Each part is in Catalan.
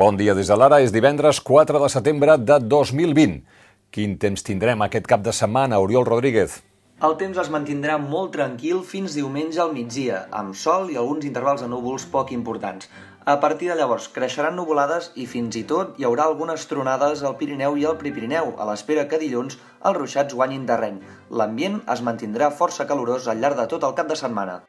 Bon dia des de l'ara. És divendres 4 de setembre de 2020. Quin temps tindrem aquest cap de setmana, Oriol Rodríguez? El temps es mantindrà molt tranquil fins diumenge al migdia, amb sol i alguns intervals de núvols poc importants. A partir de llavors creixeran nuvolades i fins i tot hi haurà algunes tronades al Pirineu i al Prepirineu, a l'espera que dilluns els ruixats guanyin terreny. L'ambient es mantindrà força calorós al llarg de tot el cap de setmana.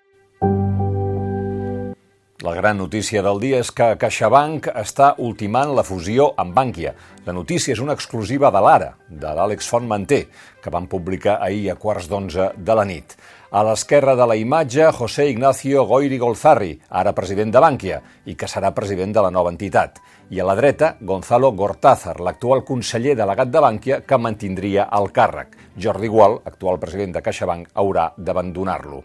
La gran notícia del dia és que CaixaBank està ultimant la fusió amb Bankia. La notícia és una exclusiva de l'Ara, de l'Àlex Fontmanter, que van publicar ahir a quarts d'onze de la nit. A l'esquerra de la imatge, José Ignacio Goiri Golzarri, ara president de Bankia, i que serà president de la nova entitat i a la dreta Gonzalo Gortázar, l'actual conseller delegat de Bànquia que mantindria el càrrec. Jordi Gual, actual president de CaixaBank, haurà d'abandonar-lo.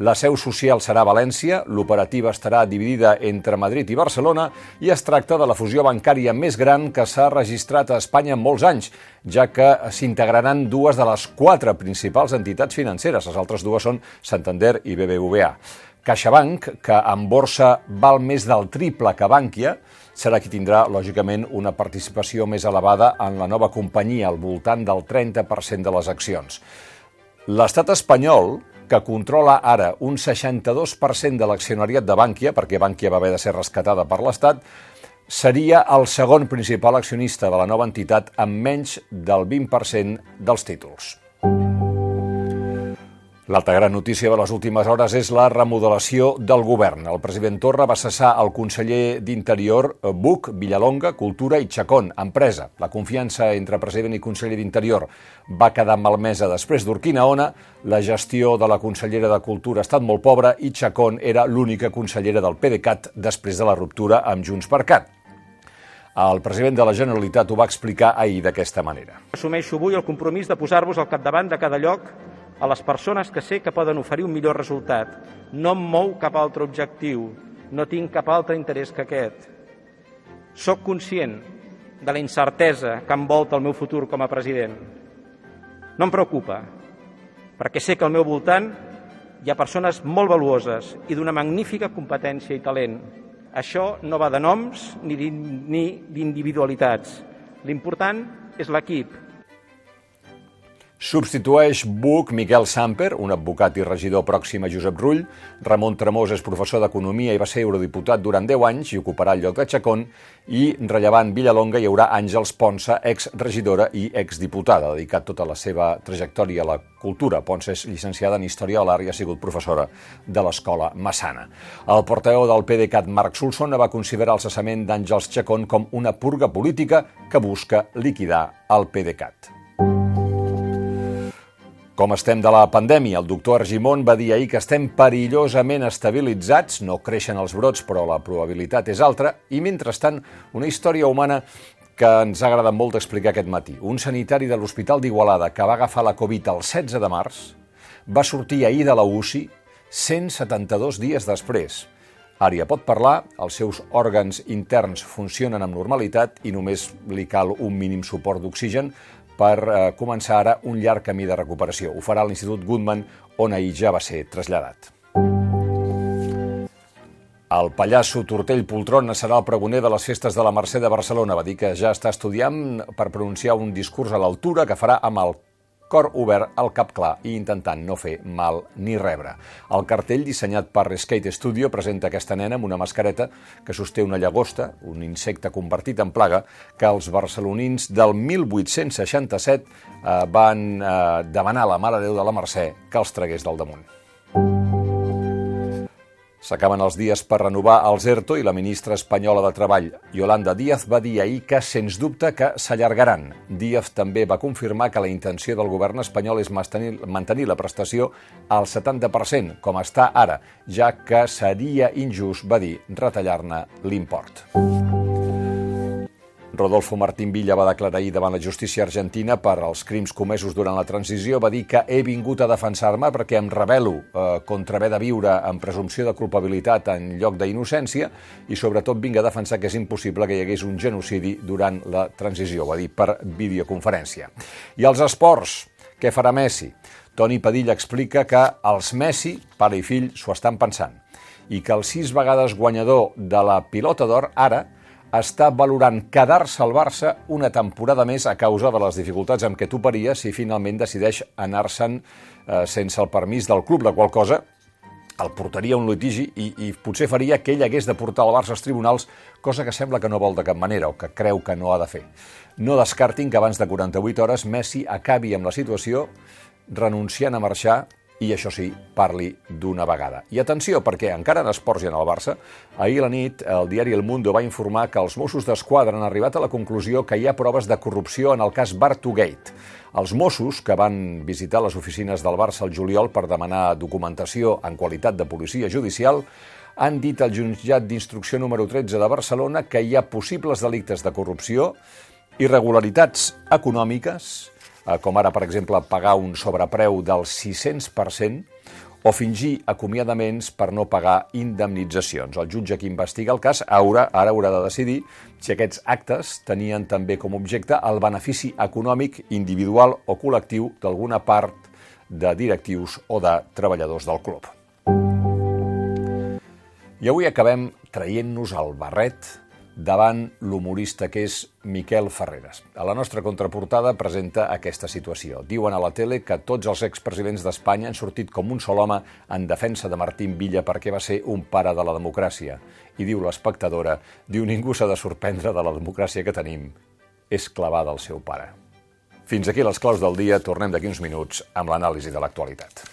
La seu social serà València, l'operativa estarà dividida entre Madrid i Barcelona i es tracta de la fusió bancària més gran que s'ha registrat a Espanya en molts anys, ja que s'integraran dues de les quatre principals entitats financeres. Les altres dues són Santander i BBVA. CaixaBank, que en borsa val més del triple que Bànquia, serà qui tindrà, lògicament, una participació més elevada en la nova companyia, al voltant del 30% de les accions. L'estat espanyol, que controla ara un 62% de l'accionariat de Bànquia, perquè Bànquia va haver de ser rescatada per l'Estat, seria el segon principal accionista de la nova entitat amb menys del 20% dels títols. L'altra gran notícia de les últimes hores és la remodelació del govern. El president Torra va cessar el conseller d'Interior Buc, Villalonga, Cultura i Chacón, empresa. La confiança entre president i conseller d'Interior va quedar malmesa després d'Urquinaona, la gestió de la consellera de Cultura ha estat molt pobra i Chacón era l'única consellera del PDeCAT després de la ruptura amb Junts per Cat. El president de la Generalitat ho va explicar ahir d'aquesta manera. Assumeixo avui el compromís de posar-vos al capdavant de cada lloc a les persones que sé que poden oferir un millor resultat. No em mou cap altre objectiu, no tinc cap altre interès que aquest. Soc conscient de la incertesa que envolta el meu futur com a president. No em preocupa, perquè sé que al meu voltant hi ha persones molt valuoses i d'una magnífica competència i talent. Això no va de noms ni d'individualitats. L'important és l'equip, Substitueix Buc Miquel Samper, un advocat i regidor pròxim a Josep Rull. Ramon Tremós és professor d'Economia i va ser eurodiputat durant 10 anys i ocuparà el lloc de Chacón. I rellevant Villalonga hi haurà Àngels Ponsa, exregidora i exdiputada, dedicat tota la seva trajectòria a la cultura. Ponsa és llicenciada en Història de l'Art i ha sigut professora de l'Escola Massana. El portaveu del PDeCAT, Marc Solsona, va considerar el cessament d'Àngels Chacón com una purga política que busca liquidar el PDeCAT. Com estem de la pandèmia? El doctor Argimon va dir ahir que estem perillosament estabilitzats, no creixen els brots, però la probabilitat és altra, i mentrestant, una història humana que ens ha agradat molt explicar aquest matí. Un sanitari de l'Hospital d'Igualada que va agafar la Covid el 16 de març va sortir ahir de la UCI 172 dies després. Ja pot parlar, els seus òrgans interns funcionen amb normalitat i només li cal un mínim suport d'oxigen, per eh, començar ara un llarg camí de recuperació. Ho farà l'Institut Goodman, on ahir ja va ser traslladat. El pallasso Tortell Poltrona serà el pregoner de les festes de la Mercè de Barcelona. Va dir que ja està estudiant per pronunciar un discurs a l'altura que farà amb el cor obert, al cap clar i intentant no fer mal ni rebre. El cartell, dissenyat per Skate Studio, presenta aquesta nena amb una mascareta que sosté una llagosta, un insecte convertit en plaga, que els barcelonins del 1867 eh, van eh, demanar a la Mare Déu de la Mercè que els tragués del damunt. S'acaben els dies per renovar els ERTO i la ministra espanyola de Treball, Yolanda Díaz, va dir ahir que, sens dubte, que s'allargaran. Díaz també va confirmar que la intenció del govern espanyol és mantenir, mantenir la prestació al 70%, com està ara, ja que seria injust, va dir, retallar-ne l'import. Rodolfo Martín Villa va declarar ahir davant la justícia argentina per als crims comesos durant la transició. Va dir que he vingut a defensar-me perquè em rebel·lo eh, contra haver de viure en presumpció de culpabilitat en lloc d'innocència i sobretot vinc a defensar que és impossible que hi hagués un genocidi durant la transició, va dir per videoconferència. I els esports, què farà Messi? Toni Padilla explica que els Messi, pare i fill, s'ho estan pensant i que el sis vegades guanyador de la pilota d'or ara està valorant quedar-se al Barça una temporada més a causa de les dificultats amb què toparia si finalment decideix anar-se'n eh, sense el permís del club, la qual cosa el portaria un litigi i, i potser faria que ell hagués de portar el Barça als tribunals, cosa que sembla que no vol de cap manera o que creu que no ha de fer. No descartin que abans de 48 hores Messi acabi amb la situació renunciant a marxar i això sí, parli d'una vegada. I atenció, perquè encara en esports i en el Barça, ahir a la nit el diari El Mundo va informar que els Mossos d'Esquadra han arribat a la conclusió que hi ha proves de corrupció en el cas Bartugate. Els Mossos, que van visitar les oficines del Barça al juliol per demanar documentació en qualitat de policia judicial, han dit al jutjat d'instrucció número 13 de Barcelona que hi ha possibles delictes de corrupció, irregularitats econòmiques, com ara, per exemple, pagar un sobrepreu del 600% o fingir acomiadaments per no pagar indemnitzacions. El jutge que investiga el cas haurà, ara haurà de decidir si aquests actes tenien també com objecte el benefici econòmic individual o col·lectiu d'alguna part de directius o de treballadors del club. I avui acabem traient-nos el barret davant l'humorista que és Miquel Ferreres. A la nostra contraportada presenta aquesta situació. Diuen a la tele que tots els expresidents d'Espanya han sortit com un sol home en defensa de Martín Villa perquè va ser un pare de la democràcia. I diu l'espectadora, diu ningú s'ha de sorprendre de la democràcia que tenim. És clavada al seu pare. Fins aquí les claus del dia. Tornem d'aquí uns minuts amb l'anàlisi de l'actualitat.